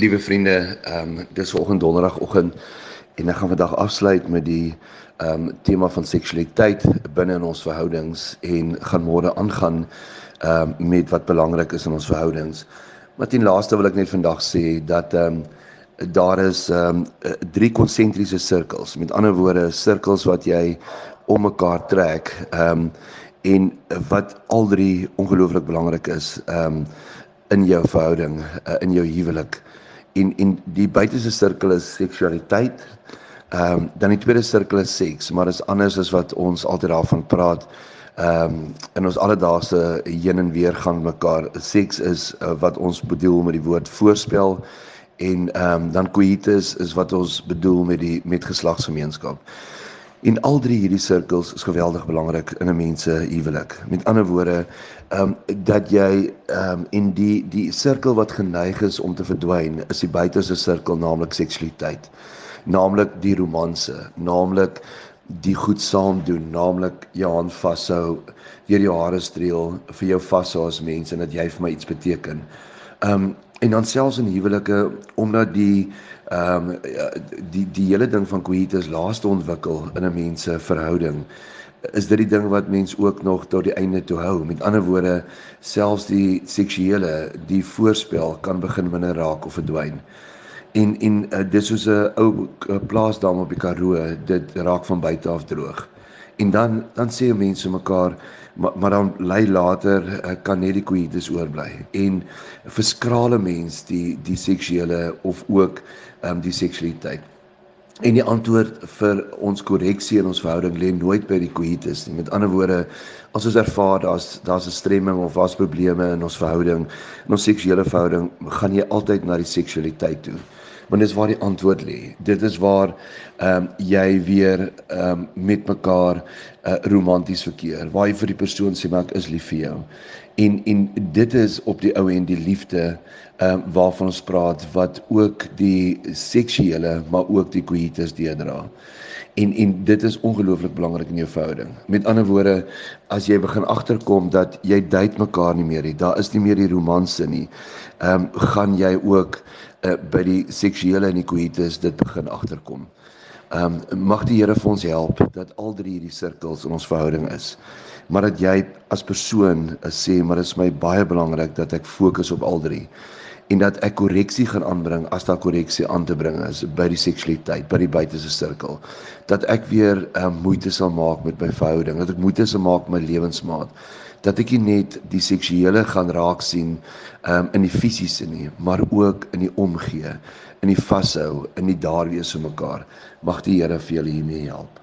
Liewe vriende, ehm um, dis vanoggend donderdagoggend en ek gaan vandag afsluit met die ehm um, tema van seksualiteit binne in ons verhoudings en gaan môre aangaan ehm um, met wat belangrik is in ons verhoudings. Maar ten laaste wil ek net vandag sê dat ehm um, daar is ehm um, drie konsentriese sirkels. Met ander woorde, sirkels wat jy om mekaar trek ehm um, en wat al drie ongelooflik belangrik is ehm um, in jou verhouding, uh, in jou huwelik en en die buiteste sirkel is seksualiteit. Ehm um, dan die tweede sirkel is seks, maar is anders as wat ons altyd daarvan praat. Ehm um, in ons alledaagse heen en weer gaan mekaar. Seks is uh, wat ons bedoel met die woord voorspel en ehm um, dan coitus is wat ons bedoel met die met geslagsgemeenskap. En al drie hierdie sirkels is geweldig belangrik in 'n mens se huwelik. Met ander woorde, ehm um, dat jy ehm um, in die die sirkel wat geneig is om te verdwyn, is die buiteste sirkel, naamlik seksualiteit. Naamlik die romanse, naamlik die goed saam doen, naamlik jou hand vashou, weer jou hare streel, vir jou vashou as mens en dat jy vir my iets beteken. Ehm um, en dan selfs in huwelike omdat die ehm um, die die hele ding van coitus laaste ontwikkel in 'n mens se verhouding is dit die ding wat mens ook nog tot die einde toe hou. Met ander woorde, selfs die seksuele, die voorspel kan begin minder raak of verdwyn. En en uh, dis soos 'n ou plaasdam op die Karoo, dit raak van buite af droog. En dan dan sê mense mekaar maar, maar dan lei later uh, kan net die coitus oorbly. En verskrale mens die die seksuele of ook um, die seksualiteit. En die antwoord vir ons korreksie in ons verhouding lê nooit by die coitus nie. Met ander woorde, as ons ervaar daar's daar's 'n stremming of was probleme in ons verhouding, in ons seksuele verhouding, gaan jy altyd na die seksualiteit toe. Want dis waar die antwoord lê. Dit is waar ehm um, jy weer ehm um, met mekaar uh, romanties verkeer. Waar jy vir die persoon sê maar ek is lief vir jou en en dit is op die ou en die liefde ehm uh, waarvan ons praat wat ook die seksuele maar ook die coitus deedra. En en dit is ongelooflik belangrik in jou verhouding. Met ander woorde, as jy begin agterkom dat jy date mekaar nie meer nie, daar is nie meer die romanse nie. Ehm um, gaan jy ook uh, by die seksuele en die coitus dit begin agterkom. Ehm um, mag die Here vir ons help dat al drie hierdie sirkels in ons verhouding is maar dat jy as persoon uh, sê maar dit is my baie belangrik dat ek fokus op al drie en dat ek korreksie gaan aanbring as daar korreksie aan te bring is by die seksualiteit, by die buitese sirkel. Dat ek weer um, moeite sal maak met my verhouding, dat ek moeite sal maak met my lewensmaat. Dat ek nie net die seksuele gaan raak sien um, in die fisiese nie, maar ook in die omgee, in die vashou, in die daar wees vir mekaar. Mag die Here vir julle hiermee help.